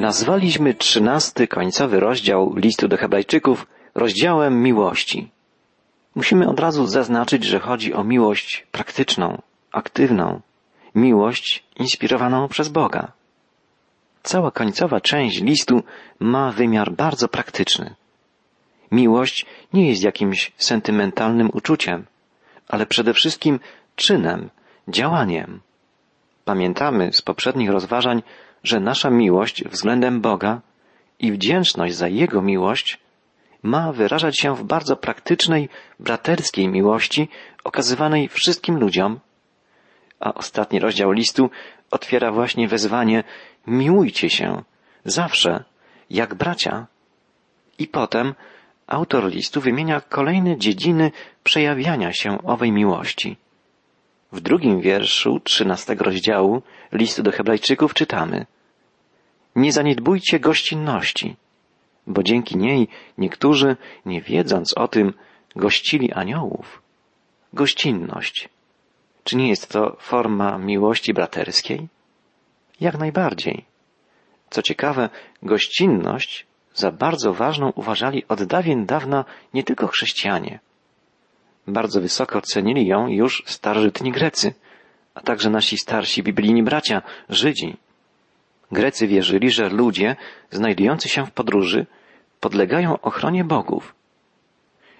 Nazwaliśmy trzynasty końcowy rozdział listu do Hebrajczyków rozdziałem miłości. Musimy od razu zaznaczyć, że chodzi o miłość praktyczną, aktywną, miłość inspirowaną przez Boga. Cała końcowa część listu ma wymiar bardzo praktyczny. Miłość nie jest jakimś sentymentalnym uczuciem, ale przede wszystkim czynem, działaniem. Pamiętamy z poprzednich rozważań, że nasza miłość względem Boga i wdzięczność za Jego miłość ma wyrażać się w bardzo praktycznej, braterskiej miłości okazywanej wszystkim ludziom, a ostatni rozdział listu otwiera właśnie wezwanie miłujcie się zawsze jak bracia. I potem autor listu wymienia kolejne dziedziny przejawiania się owej miłości. W drugim wierszu trzynastego rozdziału listu do Hebrajczyków czytamy Nie zaniedbujcie gościnności, bo dzięki niej niektórzy, nie wiedząc o tym, gościli aniołów. Gościnność. Czy nie jest to forma miłości braterskiej? Jak najbardziej. Co ciekawe, gościnność za bardzo ważną uważali od dawien dawna nie tylko chrześcijanie. Bardzo wysoko cenili ją już starożytni Grecy, a także nasi starsi biblijni bracia, Żydzi. Grecy wierzyli, że ludzie znajdujący się w podróży podlegają ochronie bogów.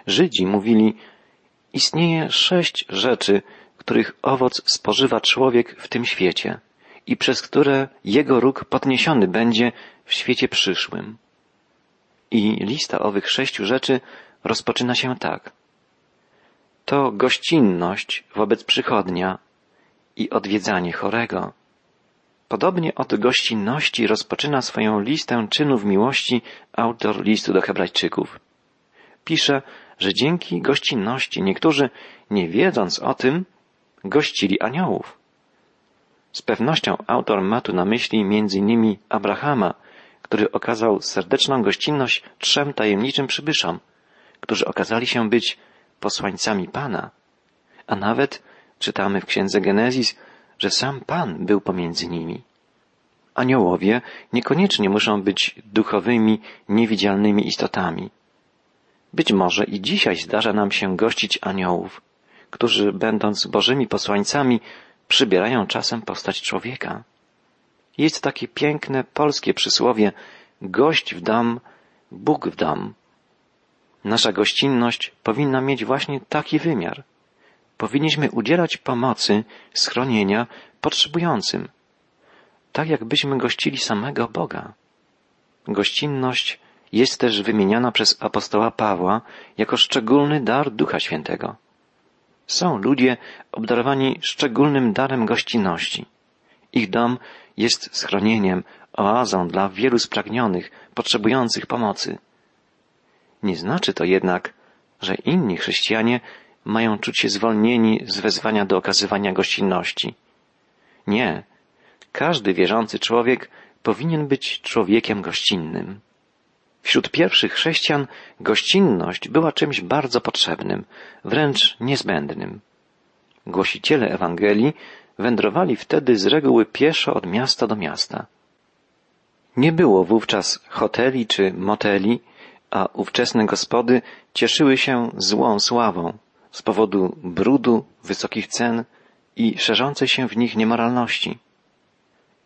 Żydzi mówili, istnieje sześć rzeczy, których owoc spożywa człowiek w tym świecie i przez które jego róg podniesiony będzie w świecie przyszłym. I lista owych sześciu rzeczy rozpoczyna się tak. To gościnność wobec przychodnia i odwiedzanie chorego. Podobnie od gościnności rozpoczyna swoją listę czynów miłości autor listu do Hebrajczyków. Pisze, że dzięki gościnności niektórzy, nie wiedząc o tym, gościli aniołów. Z pewnością autor ma tu na myśli innymi Abrahama, który okazał serdeczną gościnność trzem tajemniczym przybyszom, którzy okazali się być posłańcami Pana. A nawet czytamy w księdze Genezis, że sam Pan był pomiędzy nimi. Aniołowie niekoniecznie muszą być duchowymi, niewidzialnymi istotami. Być może i dzisiaj zdarza nam się gościć aniołów, którzy, będąc Bożymi posłańcami, przybierają czasem postać człowieka. Jest takie piękne polskie przysłowie gość w dom, Bóg w dom. Nasza gościnność powinna mieć właśnie taki wymiar. Powinniśmy udzielać pomocy, schronienia potrzebującym, tak jakbyśmy gościli samego Boga. Gościnność jest też wymieniana przez apostoła Pawła jako szczególny dar Ducha Świętego. Są ludzie obdarowani szczególnym darem gościnności. Ich dom jest schronieniem, oazą dla wielu spragnionych, potrzebujących pomocy. Nie znaczy to jednak, że inni chrześcijanie mają czuć się zwolnieni z wezwania do okazywania gościnności. Nie. Każdy wierzący człowiek powinien być człowiekiem gościnnym. Wśród pierwszych chrześcijan gościnność była czymś bardzo potrzebnym, wręcz niezbędnym. Głosiciele Ewangelii wędrowali wtedy z reguły pieszo od miasta do miasta. Nie było wówczas hoteli czy moteli, a ówczesne gospody cieszyły się złą sławą z powodu brudu, wysokich cen i szerzącej się w nich niemoralności.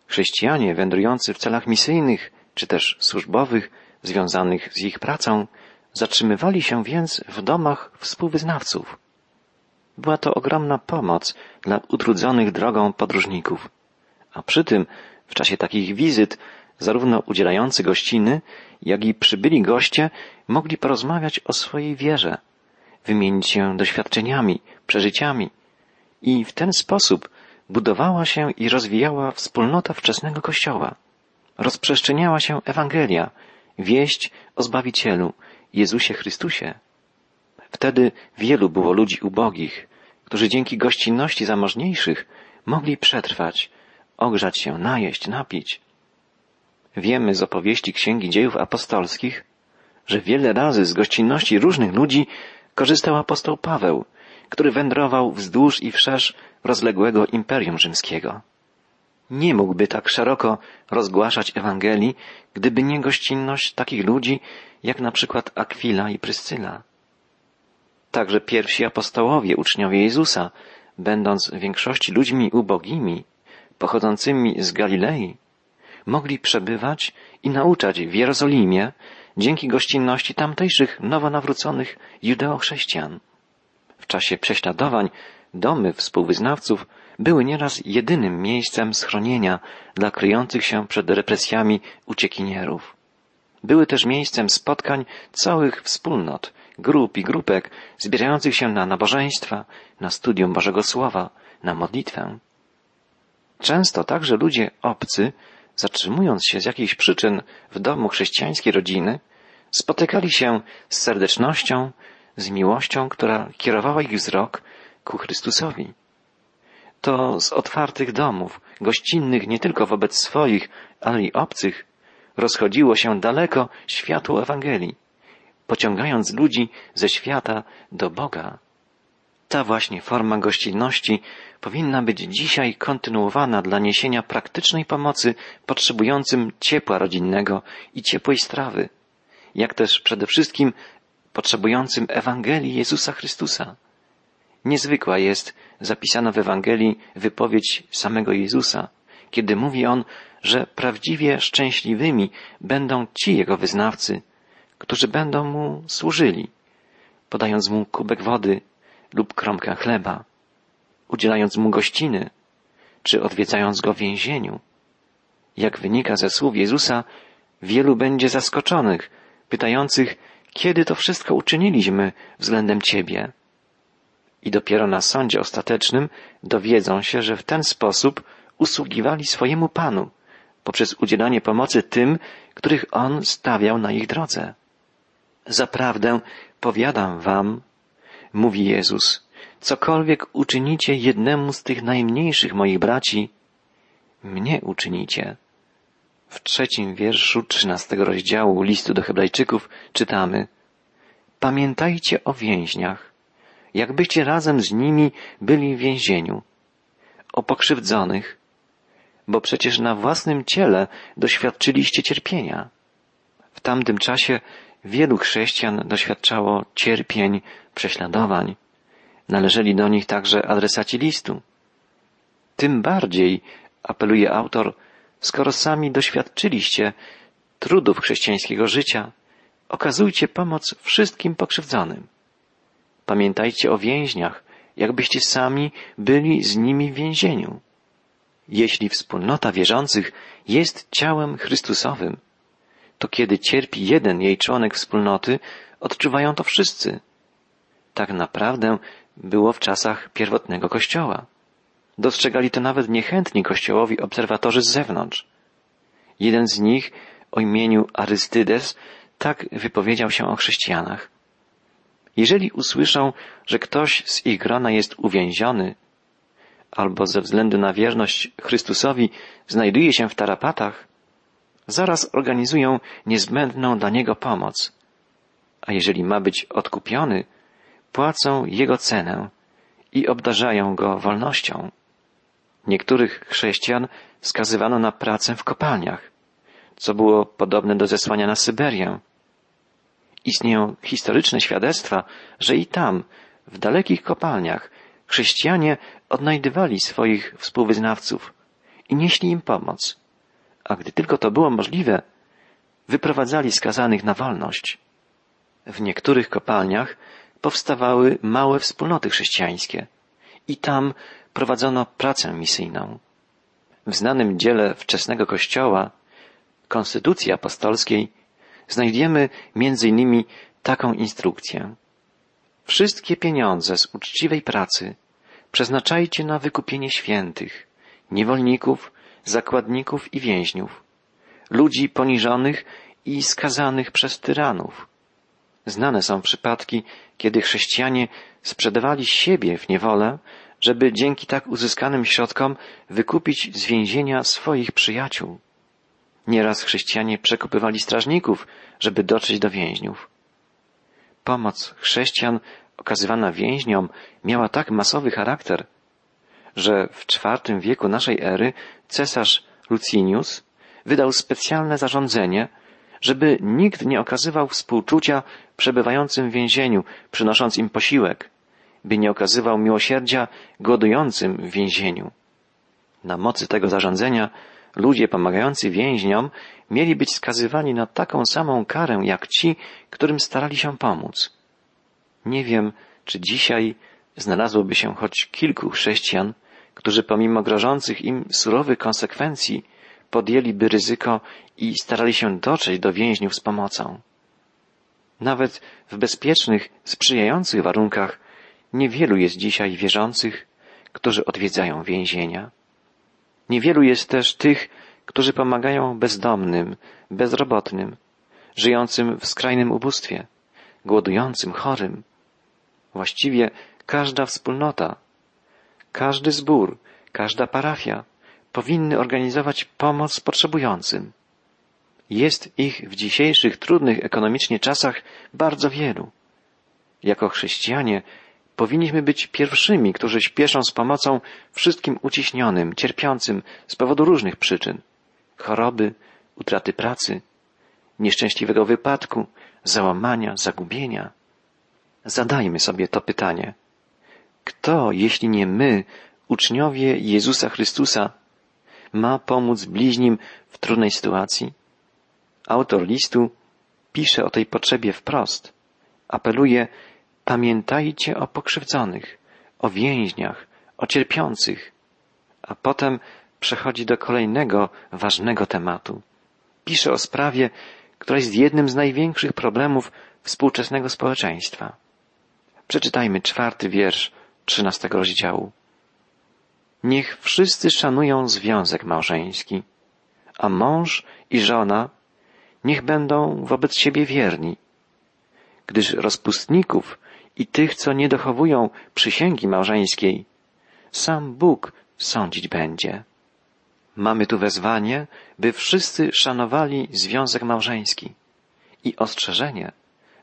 Chrześcijanie wędrujący w celach misyjnych czy też służbowych związanych z ich pracą, zatrzymywali się więc w domach współwyznawców. Była to ogromna pomoc dla utrudzonych drogą podróżników. A przy tym, w czasie takich wizyt, zarówno udzielający gościny, jak i przybyli goście mogli porozmawiać o swojej wierze, wymienić się doświadczeniami, przeżyciami i w ten sposób budowała się i rozwijała wspólnota wczesnego Kościoła. Rozprzestrzeniała się Ewangelia, wieść o Zbawicielu, Jezusie Chrystusie. Wtedy wielu było ludzi ubogich, którzy dzięki gościnności zamożniejszych mogli przetrwać, ogrzać się, najeść, napić. Wiemy z opowieści Księgi Dziejów Apostolskich, że wiele razy z gościnności różnych ludzi korzystał apostoł Paweł, który wędrował wzdłuż i wszerz rozległego Imperium Rzymskiego. nie mógłby tak szeroko rozgłaszać Ewangelii, gdyby nie gościnność takich ludzi, jak na przykład Akwila i Pryscyla. Także pierwsi apostołowie, uczniowie Jezusa, będąc w większości ludźmi ubogimi, pochodzącymi z Galilei, mogli przebywać i nauczać w Jerozolimie dzięki gościnności tamtejszych nowonawróconych judeochrześcijan. W czasie prześladowań domy współwyznawców były nieraz jedynym miejscem schronienia dla kryjących się przed represjami uciekinierów. Były też miejscem spotkań całych wspólnot, grup i grupek zbierających się na nabożeństwa, na studium Bożego Słowa, na modlitwę. Często także ludzie obcy, zatrzymując się z jakichś przyczyn w domu chrześcijańskiej rodziny, spotykali się z serdecznością, z miłością, która kierowała ich wzrok ku Chrystusowi. To z otwartych domów, gościnnych nie tylko wobec swoich, ale i obcych, rozchodziło się daleko światło Ewangelii, pociągając ludzi ze świata do Boga. Ta właśnie forma gościnności powinna być dzisiaj kontynuowana dla niesienia praktycznej pomocy potrzebującym ciepła rodzinnego i ciepłej strawy, jak też przede wszystkim potrzebującym Ewangelii Jezusa Chrystusa. Niezwykła jest zapisana w Ewangelii wypowiedź samego Jezusa, kiedy mówi on, że prawdziwie szczęśliwymi będą ci Jego wyznawcy, którzy będą Mu służyli, podając Mu kubek wody lub kromkę chleba, udzielając Mu gościny, czy odwiedzając Go w więzieniu. Jak wynika ze słów Jezusa, wielu będzie zaskoczonych, pytających, kiedy to wszystko uczyniliśmy względem Ciebie. I dopiero na sądzie ostatecznym dowiedzą się, że w ten sposób usługiwali swojemu Panu poprzez udzielanie pomocy tym, których On stawiał na ich drodze. Zaprawdę powiadam wam, mówi Jezus, cokolwiek uczynicie jednemu z tych najmniejszych moich braci, mnie uczynicie. W trzecim wierszu trzynastego rozdziału listu do Hebrajczyków czytamy Pamiętajcie o więźniach, jakbyście razem z nimi byli w więzieniu, o pokrzywdzonych, bo przecież na własnym ciele doświadczyliście cierpienia. W tamtym czasie wielu chrześcijan doświadczało cierpień, prześladowań. Należeli do nich także adresaci listu. Tym bardziej, apeluje autor, skoro sami doświadczyliście trudów chrześcijańskiego życia, okazujcie pomoc wszystkim pokrzywdzonym. Pamiętajcie o więźniach, jakbyście sami byli z nimi w więzieniu. Jeśli wspólnota wierzących jest ciałem Chrystusowym, to kiedy cierpi jeden jej członek wspólnoty, odczuwają to wszyscy. Tak naprawdę było w czasach pierwotnego Kościoła. Dostrzegali to nawet niechętni Kościołowi obserwatorzy z zewnątrz. Jeden z nich o imieniu Arystydes tak wypowiedział się o chrześcijanach. Jeżeli usłyszą, że ktoś z ich grona jest uwięziony, albo ze względu na wierność Chrystusowi znajduje się w tarapatach, zaraz organizują niezbędną dla niego pomoc. A jeżeli ma być odkupiony, płacą jego cenę i obdarzają go wolnością. Niektórych chrześcijan skazywano na pracę w kopalniach, co było podobne do zesłania na Syberię. Istnieją historyczne świadectwa, że i tam, w dalekich kopalniach, chrześcijanie odnajdywali swoich współwyznawców i nieśli im pomoc, a gdy tylko to było możliwe, wyprowadzali skazanych na wolność. W niektórych kopalniach powstawały małe wspólnoty chrześcijańskie i tam prowadzono pracę misyjną. W znanym dziele wczesnego Kościoła, Konstytucji Apostolskiej, znajdziemy między innymi taką instrukcję. Wszystkie pieniądze z uczciwej pracy przeznaczajcie na wykupienie świętych, niewolników, zakładników i więźniów, ludzi poniżonych i skazanych przez tyranów. Znane są przypadki, kiedy chrześcijanie sprzedawali siebie w niewolę, żeby dzięki tak uzyskanym środkom wykupić z więzienia swoich przyjaciół. Nieraz chrześcijanie przekupywali strażników, żeby dotrzeć do więźniów. Pomoc chrześcijan okazywana więźniom miała tak masowy charakter, że w IV wieku naszej ery cesarz Lucinius wydał specjalne zarządzenie, żeby nikt nie okazywał współczucia przebywającym w więzieniu, przynosząc im posiłek, by nie okazywał miłosierdzia głodującym w więzieniu. Na mocy tego zarządzenia ludzie pomagający więźniom mieli być skazywani na taką samą karę jak ci, którym starali się pomóc. Nie wiem, czy dzisiaj znalazłoby się choć kilku chrześcijan, którzy pomimo grożących im surowych konsekwencji podjęliby ryzyko i starali się dotrzeć do więźniów z pomocą. Nawet w bezpiecznych, sprzyjających warunkach niewielu jest dzisiaj wierzących, którzy odwiedzają więzienia. Niewielu jest też tych, którzy pomagają bezdomnym, bezrobotnym, żyjącym w skrajnym ubóstwie, głodującym, chorym. Właściwie każda wspólnota, każdy zbór, każda parafia powinny organizować pomoc potrzebującym. Jest ich w dzisiejszych trudnych ekonomicznie czasach bardzo wielu. Jako chrześcijanie powinniśmy być pierwszymi, którzy śpieszą z pomocą wszystkim uciśnionym, cierpiącym z powodu różnych przyczyn choroby, utraty pracy, nieszczęśliwego wypadku, załamania, zagubienia. Zadajmy sobie to pytanie. Kto, jeśli nie my, uczniowie Jezusa Chrystusa, ma pomóc bliźnim w trudnej sytuacji? Autor listu pisze o tej potrzebie wprost. Apeluje, pamiętajcie o pokrzywdzonych, o więźniach, o cierpiących. A potem przechodzi do kolejnego ważnego tematu. Pisze o sprawie, która jest jednym z największych problemów współczesnego społeczeństwa. Przeczytajmy czwarty wiersz trzynastego rozdziału. Niech wszyscy szanują związek małżeński, a mąż i żona niech będą wobec siebie wierni, gdyż rozpustników i tych, co nie dochowują przysięgi małżeńskiej, sam Bóg sądzić będzie. Mamy tu wezwanie, by wszyscy szanowali związek małżeński i ostrzeżenie,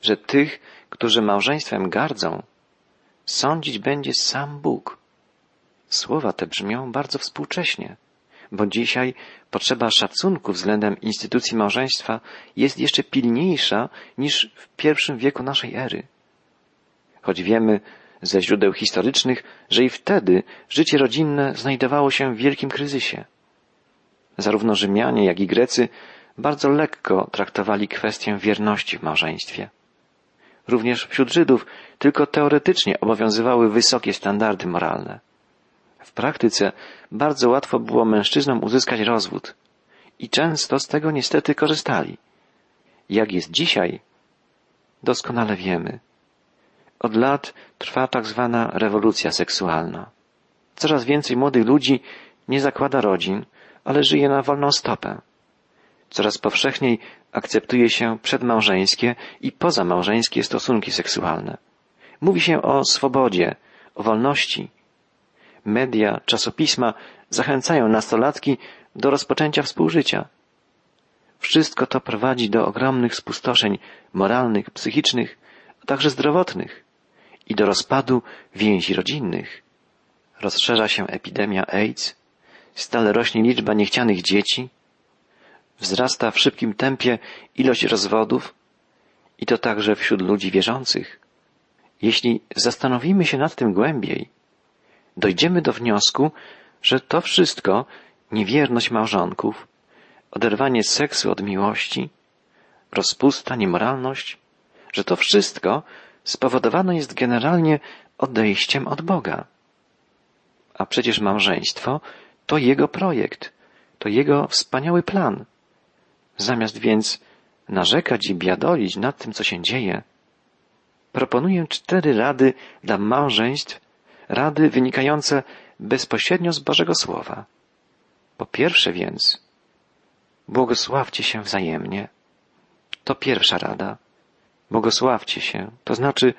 że tych, którzy małżeństwem gardzą, sądzić będzie sam Bóg. Słowa te brzmią bardzo współcześnie, bo dzisiaj potrzeba szacunku względem instytucji małżeństwa jest jeszcze pilniejsza niż w pierwszym wieku naszej ery. Choć wiemy ze źródeł historycznych, że i wtedy życie rodzinne znajdowało się w wielkim kryzysie. Zarówno Rzymianie, jak i Grecy bardzo lekko traktowali kwestię wierności w małżeństwie. Również wśród Żydów tylko teoretycznie obowiązywały wysokie standardy moralne. W praktyce bardzo łatwo było mężczyznom uzyskać rozwód i często z tego niestety korzystali. Jak jest dzisiaj, doskonale wiemy. Od lat trwa tak zwana rewolucja seksualna. Coraz więcej młodych ludzi nie zakłada rodzin, ale żyje na wolną stopę. Coraz powszechniej akceptuje się przedmałżeńskie i pozamałżeńskie stosunki seksualne. Mówi się o swobodzie, o wolności. Media, czasopisma zachęcają nastolatki do rozpoczęcia współżycia. Wszystko to prowadzi do ogromnych spustoszeń moralnych, psychicznych, a także zdrowotnych i do rozpadu więzi rodzinnych. Rozszerza się epidemia AIDS, Stale rośnie liczba niechcianych dzieci, wzrasta w szybkim tempie ilość rozwodów i to także wśród ludzi wierzących. Jeśli zastanowimy się nad tym głębiej, dojdziemy do wniosku, że to wszystko niewierność małżonków, oderwanie seksu od miłości, rozpusta, niemoralność, że to wszystko spowodowane jest generalnie odejściem od Boga. A przecież małżeństwo to Jego projekt, to Jego wspaniały plan. Zamiast więc narzekać i biadolić nad tym, co się dzieje, proponuję cztery rady dla małżeństw, rady wynikające bezpośrednio z Bożego Słowa. Po pierwsze więc, błogosławcie się wzajemnie. To pierwsza rada. Błogosławcie się, to znaczy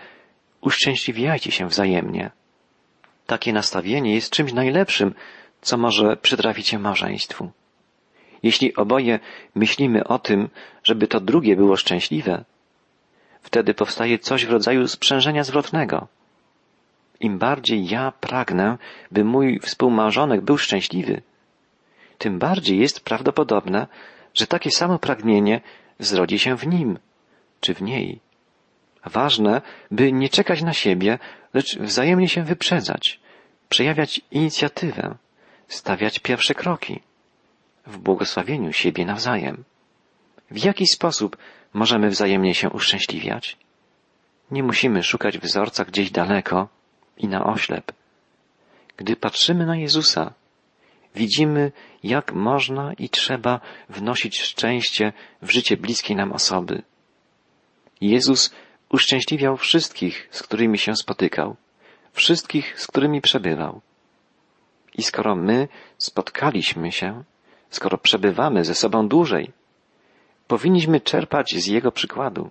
uszczęśliwiajcie się wzajemnie. Takie nastawienie jest czymś najlepszym, co może przytrafić się małżeństwu. Jeśli oboje myślimy o tym, żeby to drugie było szczęśliwe, wtedy powstaje coś w rodzaju sprzężenia zwrotnego. im bardziej ja pragnę, by mój współmałżonek był szczęśliwy, tym bardziej jest prawdopodobne, że takie samo pragnienie zrodzi się w nim czy w niej. Ważne, by nie czekać na siebie, lecz wzajemnie się wyprzedzać, przejawiać inicjatywę, stawiać pierwsze kroki w błogosławieniu siebie nawzajem. W jaki sposób możemy wzajemnie się uszczęśliwiać? Nie musimy szukać wzorca gdzieś daleko i na oślep. Gdy patrzymy na Jezusa, widzimy, jak można i trzeba wnosić szczęście w życie bliskiej nam osoby. Jezus uszczęśliwiał wszystkich, z którymi się spotykał, wszystkich, z którymi przebywał. I skoro my spotkaliśmy się, skoro przebywamy ze sobą dłużej, powinniśmy czerpać z Jego przykładu,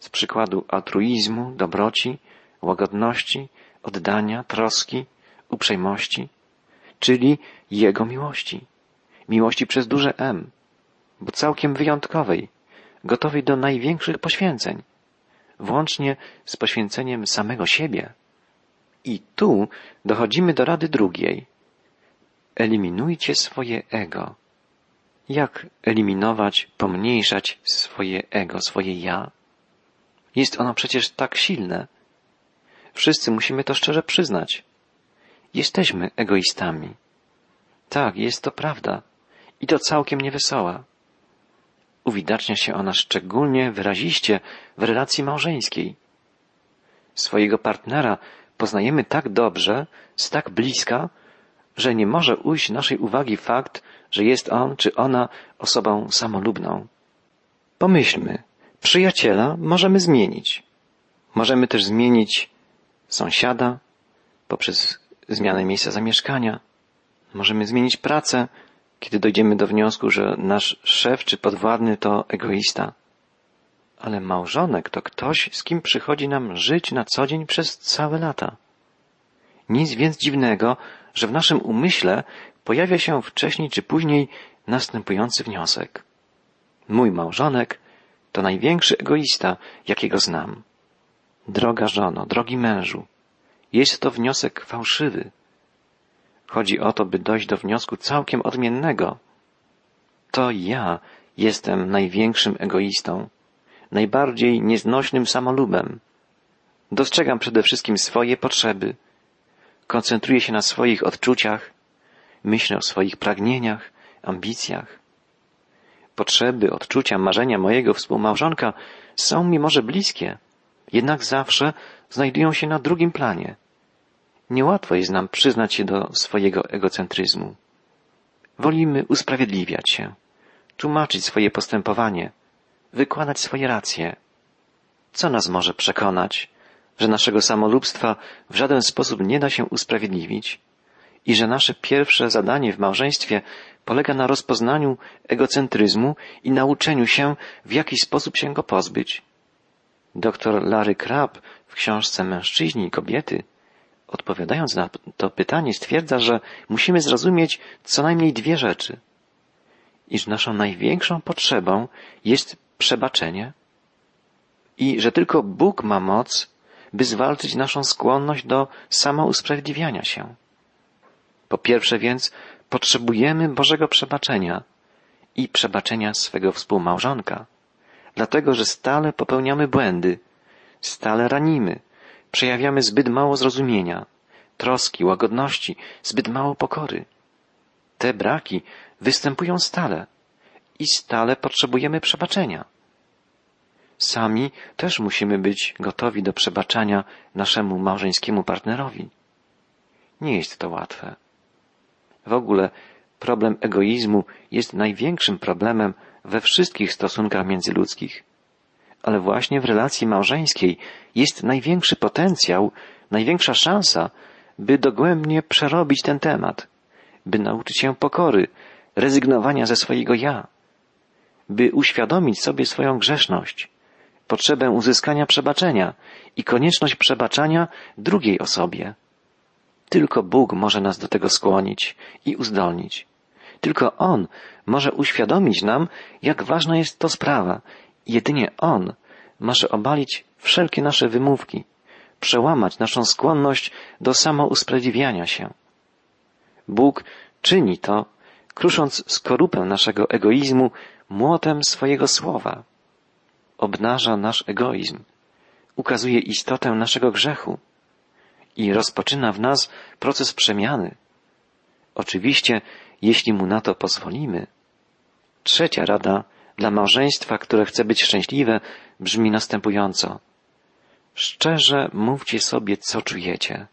z przykładu altruizmu, dobroci, łagodności, oddania, troski, uprzejmości, czyli Jego miłości. Miłości przez duże M, bo całkiem wyjątkowej, gotowej do największych poświęceń, włącznie z poświęceniem samego siebie. I tu dochodzimy do rady drugiej. Eliminujcie swoje ego. Jak eliminować, pomniejszać swoje ego, swoje ja? Jest ono przecież tak silne. Wszyscy musimy to szczerze przyznać. Jesteśmy egoistami. Tak, jest to prawda. I to całkiem niewesoła. Uwidacznia się ona szczególnie wyraziście w relacji małżeńskiej. Swojego partnera poznajemy tak dobrze, z tak bliska, że nie może ujść naszej uwagi fakt, że jest on czy ona osobą samolubną. Pomyślmy, przyjaciela możemy zmienić. Możemy też zmienić sąsiada poprzez zmianę miejsca zamieszkania. Możemy zmienić pracę, kiedy dojdziemy do wniosku, że nasz szef czy podwładny to egoista. Ale małżonek to ktoś, z kim przychodzi nam żyć na co dzień przez całe lata. Nic więc dziwnego, że w naszym umyśle pojawia się wcześniej czy później następujący wniosek. Mój małżonek to największy egoista, jakiego znam. Droga żono, drogi mężu, jest to wniosek fałszywy. Chodzi o to, by dojść do wniosku całkiem odmiennego. To ja jestem największym egoistą, najbardziej nieznośnym samolubem. Dostrzegam przede wszystkim swoje potrzeby, koncentruję się na swoich odczuciach, myślę o swoich pragnieniach, ambicjach. Potrzeby, odczucia, marzenia mojego współmałżonka są mi może bliskie, jednak zawsze znajdują się na drugim planie. Niełatwo jest nam przyznać się do swojego egocentryzmu. Wolimy usprawiedliwiać się, tłumaczyć swoje postępowanie, wykładać swoje racje. Co nas może przekonać, że naszego samolubstwa w żaden sposób nie da się usprawiedliwić i że nasze pierwsze zadanie w małżeństwie polega na rozpoznaniu egocentryzmu i nauczeniu się, w jaki sposób się go pozbyć. Dr Larry Crabb w książce Mężczyźni i kobiety odpowiadając na to pytanie, stwierdza, że musimy zrozumieć co najmniej dwie rzeczy. Iż naszą największą potrzebą jest przebaczenie i że tylko Bóg ma moc, by zwalczyć naszą skłonność do samousprawiedliwiania się. Po pierwsze więc potrzebujemy Bożego przebaczenia i przebaczenia swego współmałżonka, dlatego że stale popełniamy błędy, stale ranimy, Przejawiamy zbyt mało zrozumienia, troski, łagodności, zbyt mało pokory. Te braki występują stale i stale potrzebujemy przebaczenia. Sami też musimy być gotowi do przebaczania naszemu małżeńskiemu partnerowi. Nie jest to łatwe. W ogóle problem egoizmu jest największym problemem we wszystkich stosunkach międzyludzkich ale właśnie w relacji małżeńskiej jest największy potencjał, największa szansa, by dogłębnie przerobić ten temat, by nauczyć się pokory, rezygnowania ze swojego ja, by uświadomić sobie swoją grzeszność, potrzebę uzyskania przebaczenia i konieczność przebaczania drugiej osobie. Tylko Bóg może nas do tego skłonić i uzdolnić. Tylko On może uświadomić nam, jak ważna jest to sprawa Jedynie On może obalić wszelkie nasze wymówki, przełamać naszą skłonność do samousprawiedliwiania się. Bóg czyni to, krusząc skorupę naszego egoizmu młotem swojego słowa. Obnaża nasz egoizm, ukazuje istotę naszego grzechu i rozpoczyna w nas proces przemiany. Oczywiście, jeśli mu na to pozwolimy. Trzecia rada dla małżeństwa, które chce być szczęśliwe, brzmi następująco. Szczerze mówcie sobie, co czujecie.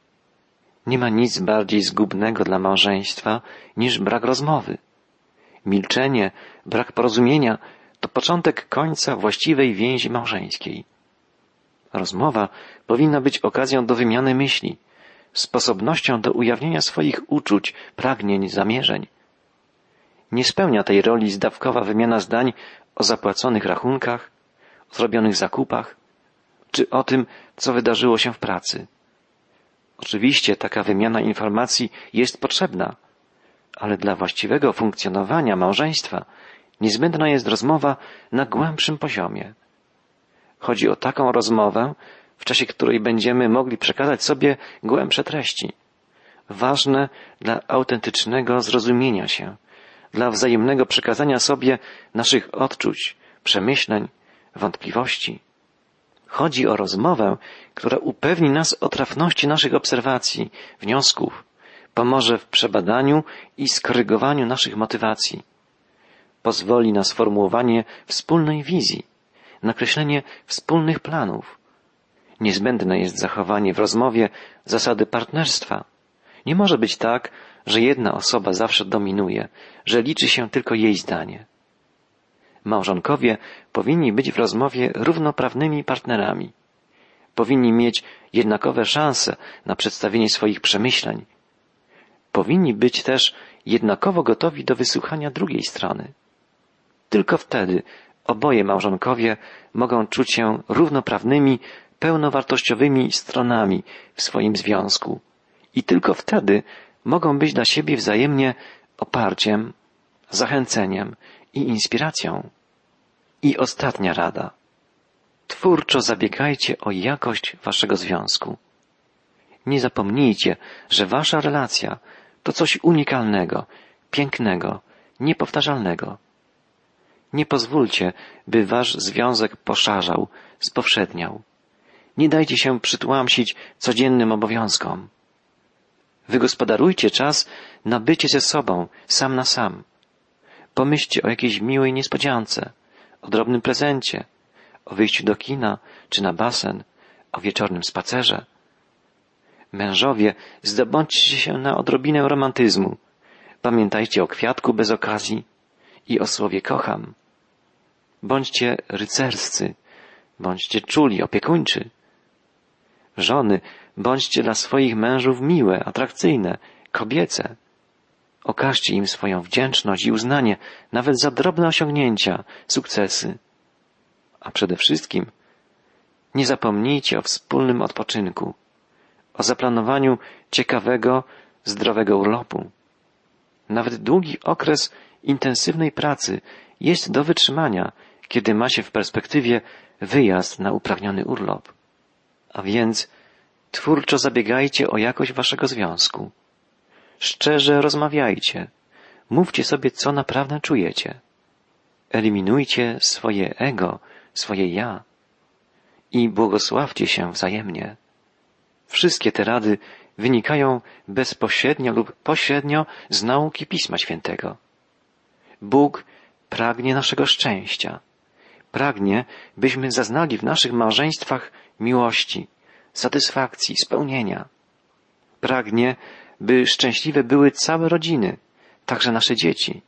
Nie ma nic bardziej zgubnego dla małżeństwa niż brak rozmowy. Milczenie, brak porozumienia to początek końca właściwej więzi małżeńskiej. Rozmowa powinna być okazją do wymiany myśli, sposobnością do ujawnienia swoich uczuć, pragnień, zamierzeń. Nie spełnia tej roli zdawkowa wymiana zdań o zapłaconych rachunkach, o zrobionych zakupach, czy o tym, co wydarzyło się w pracy. Oczywiście taka wymiana informacji jest potrzebna, ale dla właściwego funkcjonowania małżeństwa niezbędna jest rozmowa na głębszym poziomie. Chodzi o taką rozmowę, w czasie której będziemy mogli przekazać sobie głębsze treści, ważne dla autentycznego zrozumienia się, dla wzajemnego przekazania sobie naszych odczuć, przemyśleń, wątpliwości. Chodzi o rozmowę, która upewni nas o trafności naszych obserwacji, wniosków, pomoże w przebadaniu i skorygowaniu naszych motywacji, pozwoli na sformułowanie wspólnej wizji, nakreślenie wspólnych planów. Niezbędne jest zachowanie w rozmowie zasady partnerstwa. Nie może być tak, że jedna osoba zawsze dominuje, że liczy się tylko jej zdanie. Małżonkowie powinni być w rozmowie równoprawnymi partnerami. Powinni mieć jednakowe szanse na przedstawienie swoich przemyśleń. Powinni być też jednakowo gotowi do wysłuchania drugiej strony. Tylko wtedy oboje małżonkowie mogą czuć się równoprawnymi, pełnowartościowymi stronami w swoim związku. I tylko wtedy mogą być dla siebie wzajemnie oparciem, zachęceniem i inspiracją. I ostatnia rada. Twórczo zabiegajcie o jakość waszego związku. Nie zapomnijcie, że wasza relacja to coś unikalnego, pięknego, niepowtarzalnego. Nie pozwólcie, by wasz związek poszarzał, spowszedniał. Nie dajcie się przytłamsić codziennym obowiązkom. Wygospodarujcie czas na bycie ze sobą, sam na sam. Pomyślcie o jakiejś miłej niespodziance, o drobnym prezencie, o wyjściu do kina czy na basen, o wieczornym spacerze. Mężowie, zdobądźcie się na odrobinę romantyzmu. Pamiętajcie o kwiatku bez okazji i o słowie kocham. Bądźcie rycerscy, bądźcie czuli, opiekuńczy. Żony, bądźcie dla swoich mężów miłe, atrakcyjne, kobiece. Okażcie im swoją wdzięczność i uznanie nawet za drobne osiągnięcia, sukcesy. A przede wszystkim nie zapomnijcie o wspólnym odpoczynku, o zaplanowaniu ciekawego, zdrowego urlopu. Nawet długi okres intensywnej pracy jest do wytrzymania, kiedy ma się w perspektywie wyjazd na uprawniony urlop. A więc twórczo zabiegajcie o jakość waszego związku. Szczerze rozmawiajcie. Mówcie sobie, co naprawdę czujecie. Eliminujcie swoje ego, swoje ja i błogosławcie się wzajemnie. Wszystkie te rady wynikają bezpośrednio lub pośrednio z nauki Pisma Świętego. Bóg pragnie naszego szczęścia. Pragnie, byśmy zaznali w naszych małżeństwach miłości, satysfakcji, spełnienia. Pragnie, by szczęśliwe były całe rodziny, także nasze dzieci.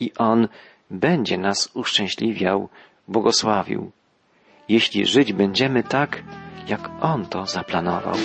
I On będzie nas uszczęśliwiał, błogosławił, jeśli żyć będziemy tak, jak On to zaplanował.